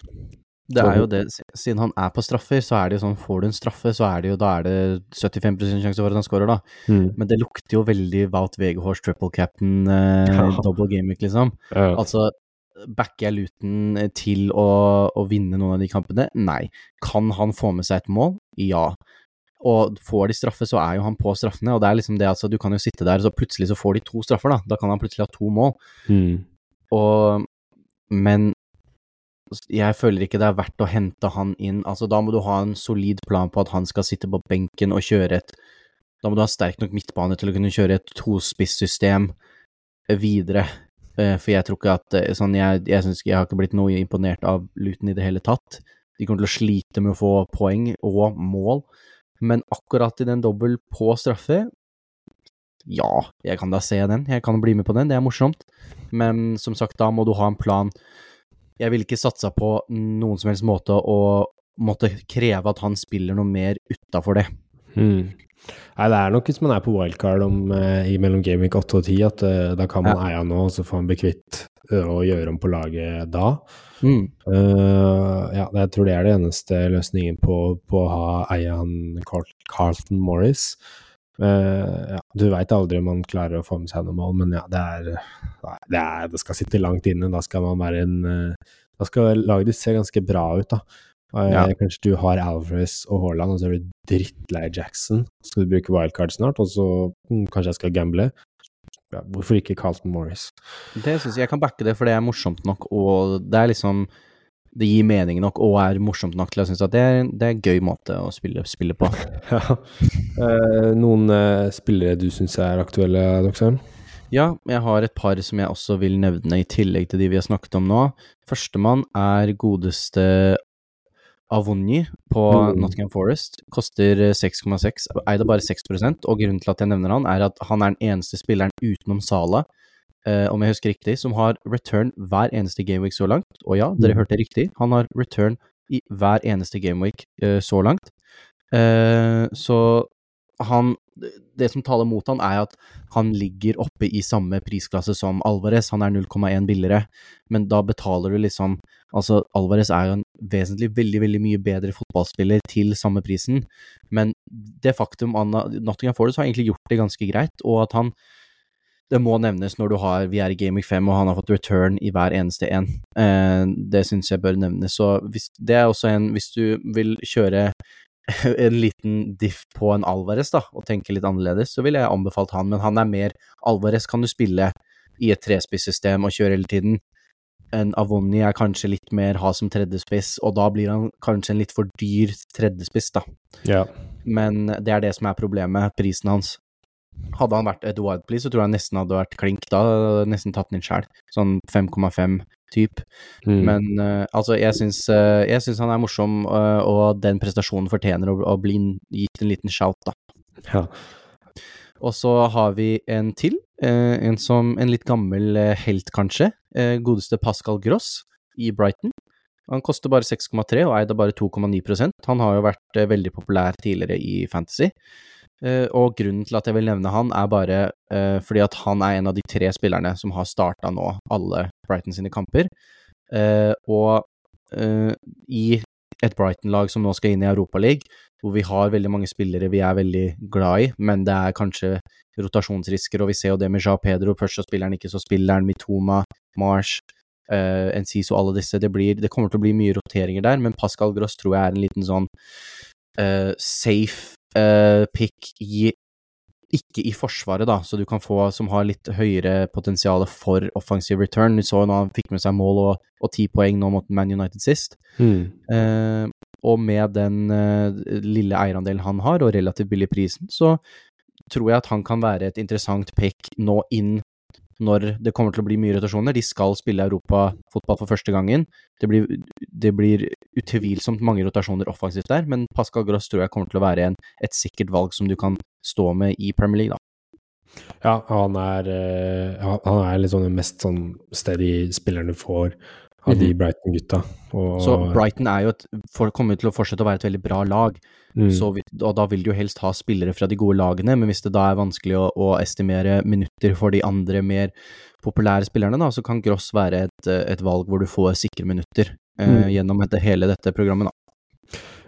Det er jo det, siden han er på straffer, så er det jo sånn, får du en straffe, så er det jo, da er det 75 sjanse for at han scorer, da. Men det lukter jo veldig Wout Weghorst triple captain, eh, Ja. double week, liksom. Ja. Altså, backer jeg Luton eh, til å, å vinne noen av de kampene? Nei. Kan han få med seg et mål? Ja. Og får de straffe, så er jo han på straffene, og det er liksom det, altså, du kan jo sitte der, så plutselig så får de to straffer, da. Da kan han plutselig ha to mål. Mm. Og Men jeg føler ikke det er verdt å hente han inn. Altså, da må du ha en solid plan på at han skal sitte på benken og kjøre et Da må du ha sterk nok midtbane til å kunne kjøre et tospissystem videre. Eh, For jeg tror ikke at eh, sånn, jeg, jeg, synes, jeg har ikke blitt noe imponert av Luton i det hele tatt. De kommer til å slite med å få poeng og mål, men akkurat i den dobbel på straffe ja, jeg kan da se den. Jeg kan bli med på den, det er morsomt. Men som sagt, da må du ha en plan. Jeg ville ikke satsa på noen som helst måte å måtte kreve at han spiller noe mer utafor det. Hmm. Nei, det er nok hvis man er på wildcard om, eh, i mellom Game Week 8 og 10, at eh, da kan man eie han nå, og så får han bli kvitt eh, og gjøre om på laget da. Mm. Uh, ja, jeg tror det er det eneste løsningen på, på å ha eie han Carl, Carlton Morris. Eh, ja, du veit aldri om man klarer å få med seg noe mål, men ja, det er, det er Det skal sitte langt inne. Da skal man være en uh, Da skal laget ditt se ganske bra ut, da. Uh, Ja. Kanskje du har Alvarez og Haaland, og så er du drittlei Jackson. Så skal du bruke wildcard snart, og så mm, kanskje jeg skal gamble. Ja, hvorfor ikke Carlton Morris? Det syns jeg jeg kan backe det, for det er morsomt nok, og det er liksom Det gir mening nok og er morsomt nok til å synes at det er, det er en gøy måte å spille, spille på. Ja. Eh, noen eh, spillere du syns er aktuelle, Doxheim? Ja, jeg har et par som jeg også vil nevne i tillegg til de vi har snakket om nå. Førstemann er godeste Avonji på Mm. Nottingham Forest. Koster eh, 6,6, eide bare 6 og grunnen til at jeg nevner han, er at han er den eneste spilleren utenom Sala, eh, om jeg husker riktig, som har return hver eneste gameweek så langt. Og ja, dere Mm. hørte riktig, han har return i hver eneste gameweek eh, så langt. Eh, så han Det som taler mot han, er at han ligger oppe i samme prisklasse som Alvarez. Han er 0,1 billigere, men da betaler du liksom Altså, Alvarez er jo en vesentlig veldig, veldig mye bedre fotballspiller til samme prisen, men det faktum at Nottingham Forest har egentlig gjort det ganske greit, og at han det må nevnes når du har Vi er i Week 5, og han har fått return i hver eneste en. Eh, det syns jeg bør nevnes. Så hvis, det er også en Hvis du vil kjøre en liten diff på en Alvarez, da, og tenke litt annerledes, så ville jeg anbefalt han, men han er mer Alvarez kan du spille i et trespissystem og kjøre hele tiden. En Avoni er kanskje litt mer ha som tredjespiss, og da blir han kanskje en litt for dyr tredjespiss, da. Ja. Men det er det som er problemet, prisen hans. Hadde han vært Eduard Please, så tror jeg nesten hadde vært klink da, nesten tatt den inn sjæl. Sånn 5,5 type. Mm. Men uh, altså, jeg syns, uh, jeg syns han er morsom, uh, og den prestasjonen fortjener å, å bli gitt en liten shout, da. ja. Og så har vi en til, en som en litt gammel helt, kanskje. Godeste Pascal Gross i Brighton. Han koster bare 6,3 og eide bare 2,9% Han har jo vært veldig populær tidligere i Fantasy. Eh, og grunnen til at jeg vil nevne han, er bare uh, fordi at han er en av de tre spillerne som har starta nå alle Brighton sine kamper. Uh, og uh, i et Brighton-lag som nå skal inn i Europaligaen, hvor vi har veldig mange spillere vi er veldig glad i, men det er kanskje rotasjonsrisker, og vi ser jo det med Jao Pedro, først så spiller han ikke, så spiller han Mitoma, Marsh, uh, Enciso, alle disse. Det, blir, det kommer til å bli mye roteringer der, men Pascal Gross tror jeg er en liten sånn safe uh, pick i ikke i forsvaret, da, så du kan få som har litt høyere potensial for offensive return. Du så jo nå han fikk med seg mål og ti poeng nå mot Man United sist. Mm. Uh, og med den uh, lille eierandelen han har, og relativt billig prisen, så tror jeg at han kan være et interessant pick nå inn når det kommer til å bli mye rotasjoner. De skal spille europafotball for første gangen. Det blir, det blir, utvilsomt mange rotasjoner offensivt der, men Pascal Gross tror jeg kommer til å være en, et sikkert valg som du kan stå med i Premier League, da. Ja, han er, eh, han er sånn den mest sånn steady spilleren du får av de mhm. Brighton-gutta. Så Brighton er jo et, kommer til å fortsette å være et veldig bra lag, mm. så, og da vil du jo helst ha spillere fra de gode lagene, men hvis det da er vanskelig å, å estimere minutter for de andre mer populære spillerne, da, så kan Gross være et, et valg hvor du får sikre minutter eh, mm. gjennom dette, hele dette programmet. da.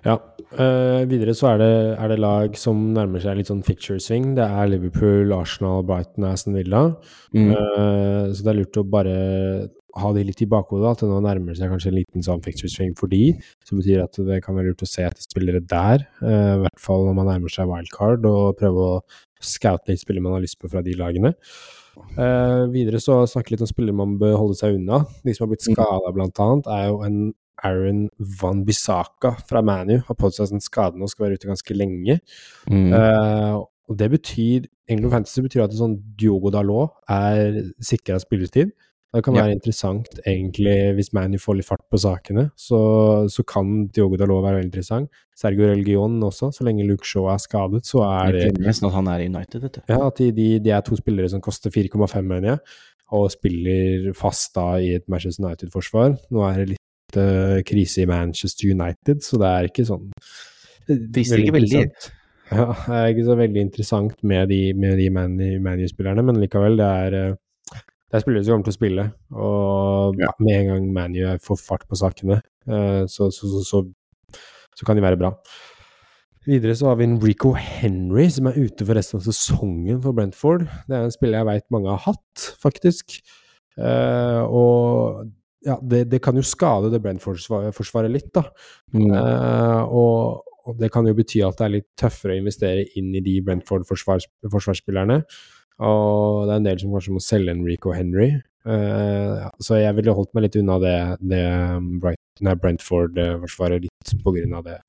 Ja. Øh, videre så er det, er det, lag som nærmer seg litt sånn picture swing. Det er Liverpool, Arsenal, Brighton, Aston Villa. Mm. Uh, så det er lurt å bare ha de litt i bakhodet, at det nå nærmer seg kanskje en liten sånn fixture swing for de, som betyr at det kan være lurt å se etter spillere der, uh, i hvert fall når man nærmer seg wildcard, og prøve å scoute litt spillere man har lyst på fra de lagene. Uh, videre så snakke litt om spillere man bør holde seg unna. De som har blitt mm. skada, blant annet, er jo en Aaron Van Bissaka fra ManU. Har påtatt seg en skade nå, skal være ute ganske lenge. Mm. Uh, og det betyr England Fantasy betyr at en sånn Diogo Dalot er sikra spilletid. Det kan være ja. interessant, egentlig, hvis Manu får litt fart på sakene, så, så kan Diogo Dalot være veldig interessant. Sergio Religion også, så lenge Luke Shaw er skadet, så er det Nesten at han er i United, vet du. Ja, at de, de, de er to spillere som koster 4,5, mener jeg, og spiller fast da i et Manchester United-forsvar. Nå er det litt uh, krise i Manchester United, så det er ikke sånn Frister ikke veldig. Ja, det er ikke så veldig interessant med de, med de ManU-spillerne, men likevel, det er uh, det er spillere som kommer til å spille, og ja. med en gang ManU får fart på sakene, uh, så, så, så, så, kan de være bra. Videre så har vi en Rico Henry som er ute for resten av sesongen for Brentford. Det er en spiller jeg veit mange har hatt, faktisk. Uh, og ja, det, det, kan jo skade det Brentford-forsvaret litt, da. Mm. Uh, og, det kan jo bety at det er litt tøffere å investere inn i de Brentford-forsvarsspillerne. Og det er en del som kanskje må selge Enrico Henry. Uh, ja, så jeg ville holdt meg litt unna det, det um, Brentford-forsvaret litt på grunn av det.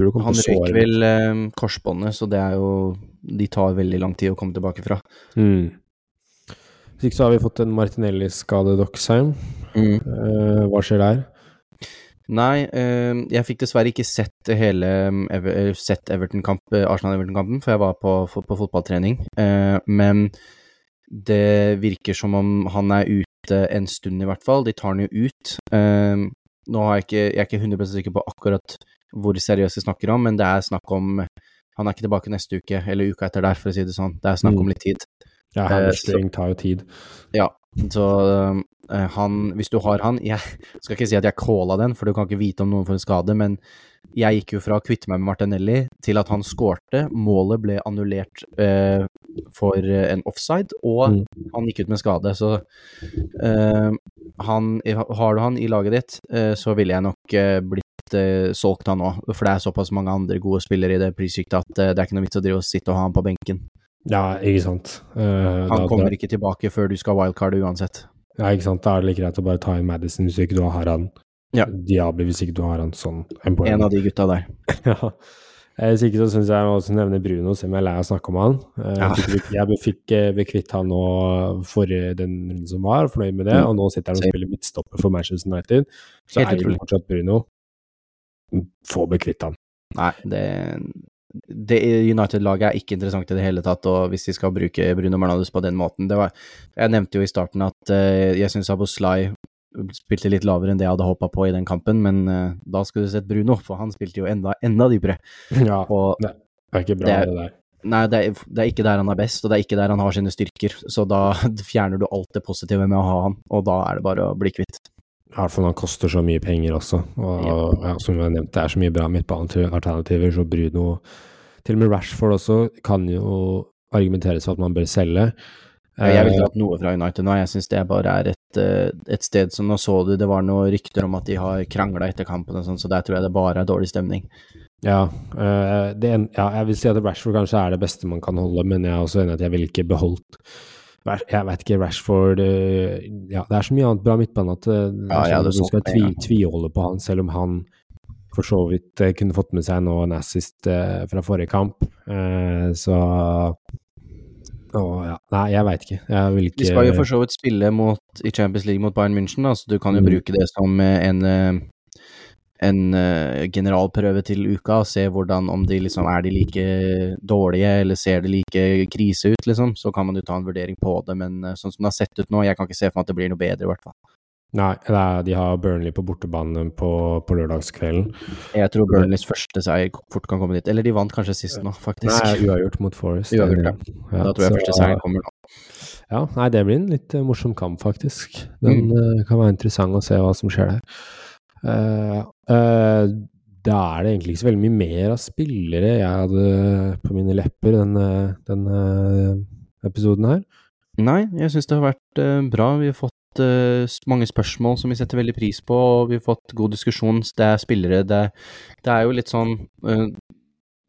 Han røyk vel um, korsbåndet, så det er jo De tar veldig lang tid å komme tilbake fra. Mm. Hvis ikke så har vi fått en Martinelli-skade, Doxheim. Mm. Uh, hva skjer der? Nei, ehm, jeg fikk dessverre ikke sett hele ehm, sett Everton-kamp, eh, Arsenal-Everton-kampen, for jeg var på, på, fotballtrening. Eh, men det virker som om han er ute en stund, i hvert fall. De tar han jo ut. Ehm, nå er jeg ikke, jeg er ikke 100 sikker på akkurat hvor seriøst de snakker om, men det er snakk om Han er ikke tilbake neste uke, eller uka etter der, for å si det sånn. Det er snakk om mm. litt tid. Ja, hamstring tar jo tid. Ja, så uh, han Hvis du har han Jeg skal ikke si at jeg calla den, for du kan ikke vite om noen får en skade, men jeg gikk jo fra å kvitte meg med Martinelli til at han skårte. Målet ble annullert uh, for en offside, og mm. han gikk ut med skade. Så uh, han, har du han i laget ditt, så ville jeg nok blitt solgt han òg. For det er såpass mange andre gode spillere i det prissjiktet at det er ikke noe vits å drive og sitte og ha han på benken. Ja, ikke sant. Uh, han da, kommer da, ikke tilbake før du skal wildcarde uansett. Ja, ikke sant. Da er det like greit å bare ta inn Madison hvis ikke du har han. Ja. Diabli hvis ikke du har han sånn. En, en av de gutta der. ja. Hvis ikke så syns jeg jeg også nevner Bruno, selv om jeg er lei av å snakke om han. Eh, ja. Jeg fikk bekvitt han nå forrige den runden som var, fornøyd med det, mm. og nå sitter han og spiller midtstopper for Manchester United. Så Helt er det fortsatt Bruno. Få bekvitt han. Nei, det det United-laget er ikke interessant i det hele tatt, og hvis de skal bruke Bruno Bernades på den måten det var, Jeg nevnte jo i starten at uh, jeg syns Aboslai spilte litt lavere enn det jeg hadde håpa på i den kampen, men uh, da skulle du sett Bruno, for han spilte jo enda, enda dypere. Ja, Og det er ikke bra, det det, er- der. Nei, det er, det er ikke der han er best, og det er ikke der han har sine styrker, så da fjerner du alt det positive med å ha han, og da er det bare å bli kvitt. I hvert fall han koster så mye penger også. Og ja, som vi har nevnt, det er så mye bra midtbanealternativer, så Bruno Til og med Rashford også kan jo argumenteres for at man bør selge. Jeg vil Eh, ikke ha noe fra United nå, jeg syns det bare er et, eh, et sted som Nå så du det var noen rykter om at de har krangla etter kampen og sånn, så der tror jeg det bare er dårlig stemning. Ja, eh, det en, ja, jeg vil si at Rashford kanskje er det beste man kan holde, men jeg er også enig i at jeg ville ikke beholdt Jeg vet ikke, Rashford eh, Ja, det er så mye annet bra midtbane at eh, Ja, sånn hadde at du skal tvi, tviholde på han, selv om han for så vidt eh, kunne fått med seg nå en assist fra forrige kamp. Så Oh, ja. Nei, jeg veit ikke. Jeg vil ikke De skal jo for så vidt spille mot, i Champions League mot Bayern München, da, så du kan jo Mm. bruke det som en, en eh, generalprøve til uka, og se hvordan om de liksom er de like dårlige, eller ser det like krise ut, liksom. Så kan man jo ta en vurdering på det, men eh, sånn som det har sett ut nå, jeg kan ikke se for meg at det blir noe bedre, i hvert fall. Nei, de har Burnley på bortebane på, på lørdagskvelden. Jeg tror Burnleys første seier fort kan komme dit. Eller de vant kanskje sist nå, faktisk. Nei, uavgjort mot Forest. Uavgjort, ja. Ja, da tror jeg så- første seier kommer nå. Ja, nei, det blir en litt eh, morsom kamp, faktisk. Den Mm. kan være interessant å se hva som skjer der. Eh, eh, da er det egentlig ikke så veldig mye mer av spillere jeg hadde på mine lepper denne, denne episoden her. Nei, jeg syns det har vært eh, bra. Vi har fått eh, mange spørsmål som vi setter veldig pris på, og vi har fått god diskusjon. Det er spillere Det, det er jo litt sånn eh,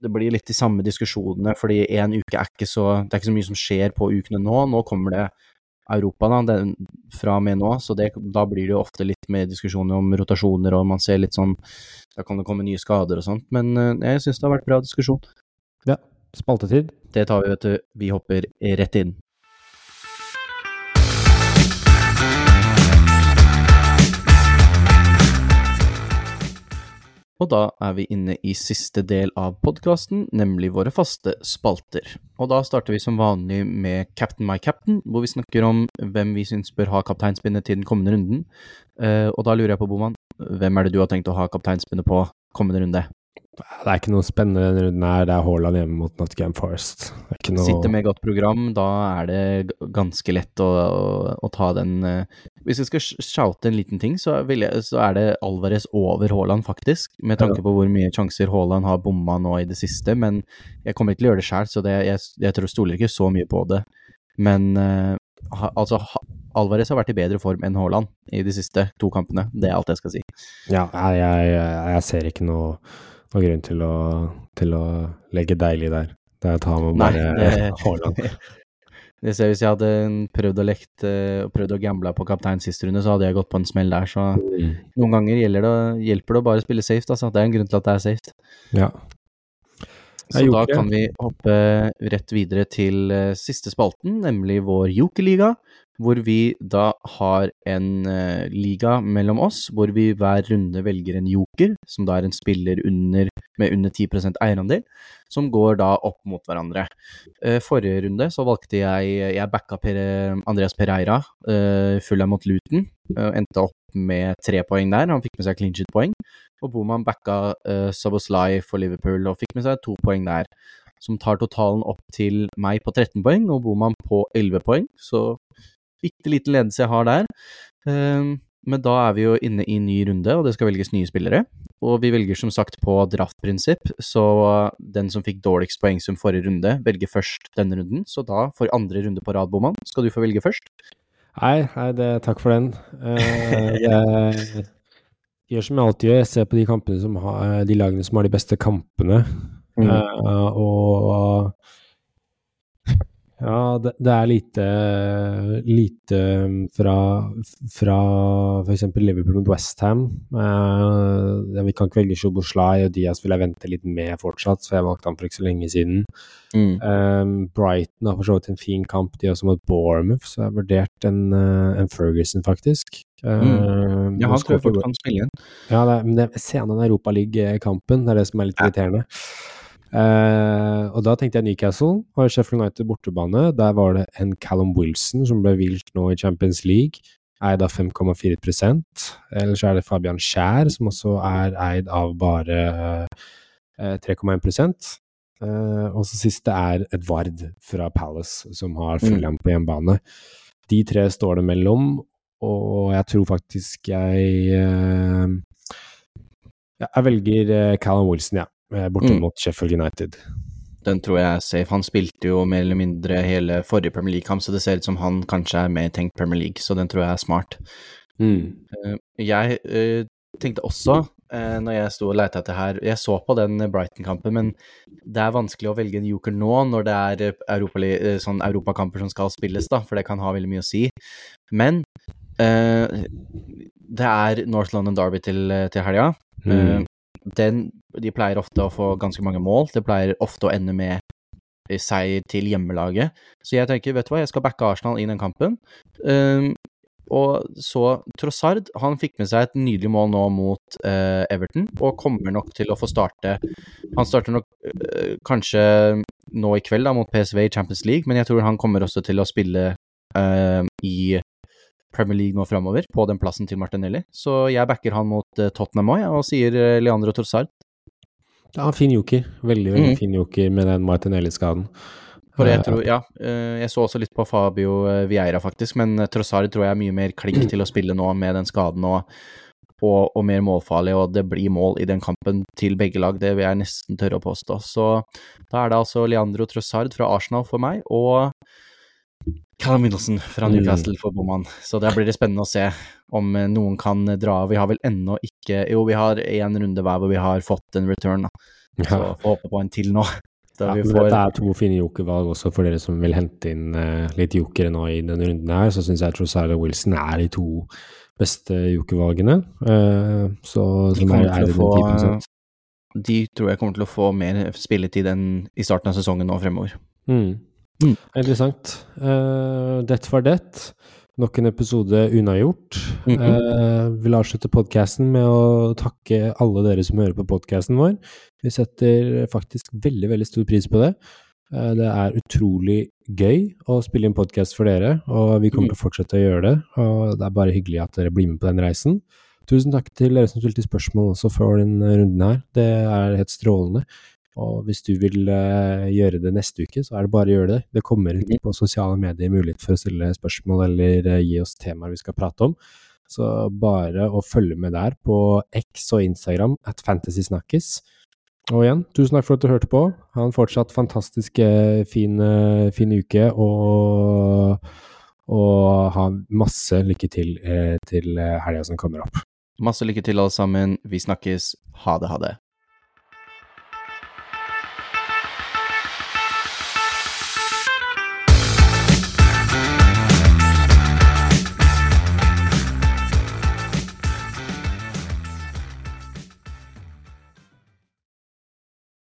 Det blir litt de samme diskusjonene, fordi én uke er ikke så Det er ikke så mye som skjer på ukene nå. Nå kommer det Europa da, den, fra og med nå, så det, da blir det jo ofte litt mer diskusjoner om rotasjoner, og man ser litt sånn Da kan det komme nye skader og sånt, men eh, jeg syns det har vært bra diskusjon. Ja, spaltetid. Det tar vi, vet du. Vi hopper rett inn. Og da er vi inne i siste del av podkasten, nemlig våre faste spalter. Og da starter vi som vanlig med Captain my captain, hvor vi snakker om hvem vi syns bør ha kapteinspinnet til den kommende runden. Eh, og da lurer jeg på, Boman, hvem er det du har tenkt å ha kapteinspinnet på kommende runde? Det er ikke noe spennende denne runden her. Det er Haaland hjemme mot Nottingham Forest. Noe Sitter med godt program, da er det ganske lett å, å, å ta den eh, Hvis jeg skal sh- shoute en liten ting, så, jeg, så er det Alvarez over Haaland, faktisk. Med tanke på hvor mye sjanser Haaland har bomma nå i det siste. Men jeg kommer ikke til å gjøre det sjøl, så det, jeg, jeg tror stoler ikke så mye på det. Men uh, ha, altså Alvarez har vært i bedre form enn Haaland i de siste to kampene. Det er alt jeg skal si. Ja, jeg, jeg, jeg ser ikke noe, noe grunn til å, til å legge deilig der. Det er å ta med bare Haaland. Det ser, Hvis jeg hadde prøvd å lekt eh, og prøvd å gamble på kaptein sist runde, så hadde jeg gått på en smell der. Så Mm. Noen ganger det, hjelper det å bare spille safe, altså. Det er en grunn til at det er safe. Ja. Så da kan vi hoppe rett videre til eh, siste spalten, nemlig vår jokerliga. Hvor vi da har en uh, liga mellom oss, hvor vi hver runde velger en joker, som da er en spiller under, med under 10% eierandel, som går da opp mot hverandre. Uh, forrige runde så valgte jeg Jeg backa per, Andreas Pereira, uh, full mot Luton. eh, endte opp med tre poeng der. Han fikk med seg clean shit-poeng. Og Boman backa uh, Soboslai for Liverpool og fikk med seg to poeng der. Som tar totalen opp til meg på 13 poeng, og Boman på 11 poeng. Så bitte liten ledelse jeg har der. Eh, men da er vi jo inne i ny runde, og det skal velges nye spillere. Og vi velger som sagt på draftprinsipp, så den som fikk dårligst poengsum forrige runde, velger først denne runden. Så da, for andre runde på rad, Boman, skal du få velge først. Nei, nei det, takk for den. Eh, jeg gjør som jeg alltid gjør, jeg ser på de som har, de lagene som har de beste kampene. Mm. Eh, og ja, det, det er lite, lite fra, fra f.eks. Liverpool mot Westham. Uh, vi kan ikke velge Sjoboslai, og Diaz vil jeg vente litt med fortsatt, for jeg valgte han for ikke så lenge siden. Mm. Um, Brighton har for så vidt en fin kamp, de også mot Bournemouth, så jeg har vurdert en, uh, en Ferguson, faktisk. Um, Ja, han tror jeg fort kan spille igjen. ja, det, men det, se an den Europaliga-kampen, det er det som er litt Ja. Eh, og da tenkte jeg Newcastle, har Sheffield United bortebane. Der var det en Callum Wilson som ble vilt nå i Champions League. eid av 5,4% Eller så er det Fabian Skjær, som også er eid av bare 3,1 Uh, og så siste er Edvard fra Palace, som har Fulham på hjemmebane. De tre står det mellom, og jeg tror faktisk jeg uh, Jeg velger uh, Callum Wilson, ja. Borte mm. mot Sheffield United. Den tror jeg er safe. Han spilte jo mer eller mindre hele forrige Premier League-kamp, så det ser ut som han kanskje er mer tenkt Premier League, så den tror jeg er smart. Mm. Jeg tenkte også eh, når jeg sto og leita etter her Jeg så på den Brighton-kampen, men det er vanskelig å velge en joker nå når det er eh, Europa, eh, sånn europakamper som skal spilles, da, for det kan ha veldig mye å si. Men eh, det er North London Derby til, eh, til helga. Mm. Den, de pleier ofte å få ganske mange mål. Det pleier ofte å ende med seier til hjemmelaget. Så jeg tenker, vet du hva, jeg skal backe Arsenal i den kampen. Um, og så Trossard han fikk med seg et nydelig mål nå mot uh, Everton, og kommer nok til å få starte Han starter nok uh, kanskje nå i kveld da, mot PSV i Champions League, men jeg tror han kommer også til å spille uh, i Premier League nå framover, på den plassen til Martinelli. Så jeg backer han mot eh, Tottenham òg, og sier eh, Leandro Trossard. Ja, fin joker. Veldig, veldig mm. fin joker med den Martinelli-skaden. Jeg tror, ja, eh, jeg så også litt på Fabio eh, Vieira, faktisk, men eh, Trossard tror jeg er mye mer klink til å spille nå med den skaden og, og, og, mer målfarlig, og det blir mål i den kampen til begge lag, det vil jeg nesten tørre å påstå. Så da er det altså Leandro Trossard fra Arsenal for meg, og Callum Middleton fra mm. Newcastle for Boman. Så der blir det spennende å se om noen kan dra. Vi har vel ennå ikke Jo, vi har én runde hver hvor vi har fått en return, da. Så får håpe på en til nå. Ja, får... Det er to fine jokervalg også for dere som vil hente inn uh, litt jokere nå i denne runden her. Så syns jeg Trossard og Wilson er de to beste jokervalgene. Uh, så, som er, er få, 10%. De tror jeg kommer til å få mer spilletid enn i starten av sesongen nå fremover. Mm. Mm. Interessant. Uh, det var det. Nok en episode unnagjort. Mm -hmm. uh, vil avslutte podkasten med å takke alle dere som hører på podkasten vår. Vi setter faktisk veldig, veldig stor pris på det. Uh, det er utrolig gøy å spille inn podkast for dere, og vi kommer mm. til å fortsette å gjøre det. Og det er bare hyggelig at dere blir med på den reisen. Tusen takk til dere som stilte spørsmål også for den runden her. Det er helt strålende. Og hvis du vil uh, gjøre det neste uke, så er det bare å gjøre det. Det kommer ut på sosiale medier mulighet for å stille spørsmål eller uh, gi oss temaer vi skal prate om. Så bare å følge med der på X og Instagram at Fantasysnakkes. Og igjen, tusen takk for at du hørte på. Ha en fortsatt fantastisk uh, fin, fin, uke, og, og, ha masse lykke til til helga som kommer opp. Masse lykke til, alle sammen. Vi snakkes. Ha det, ha det.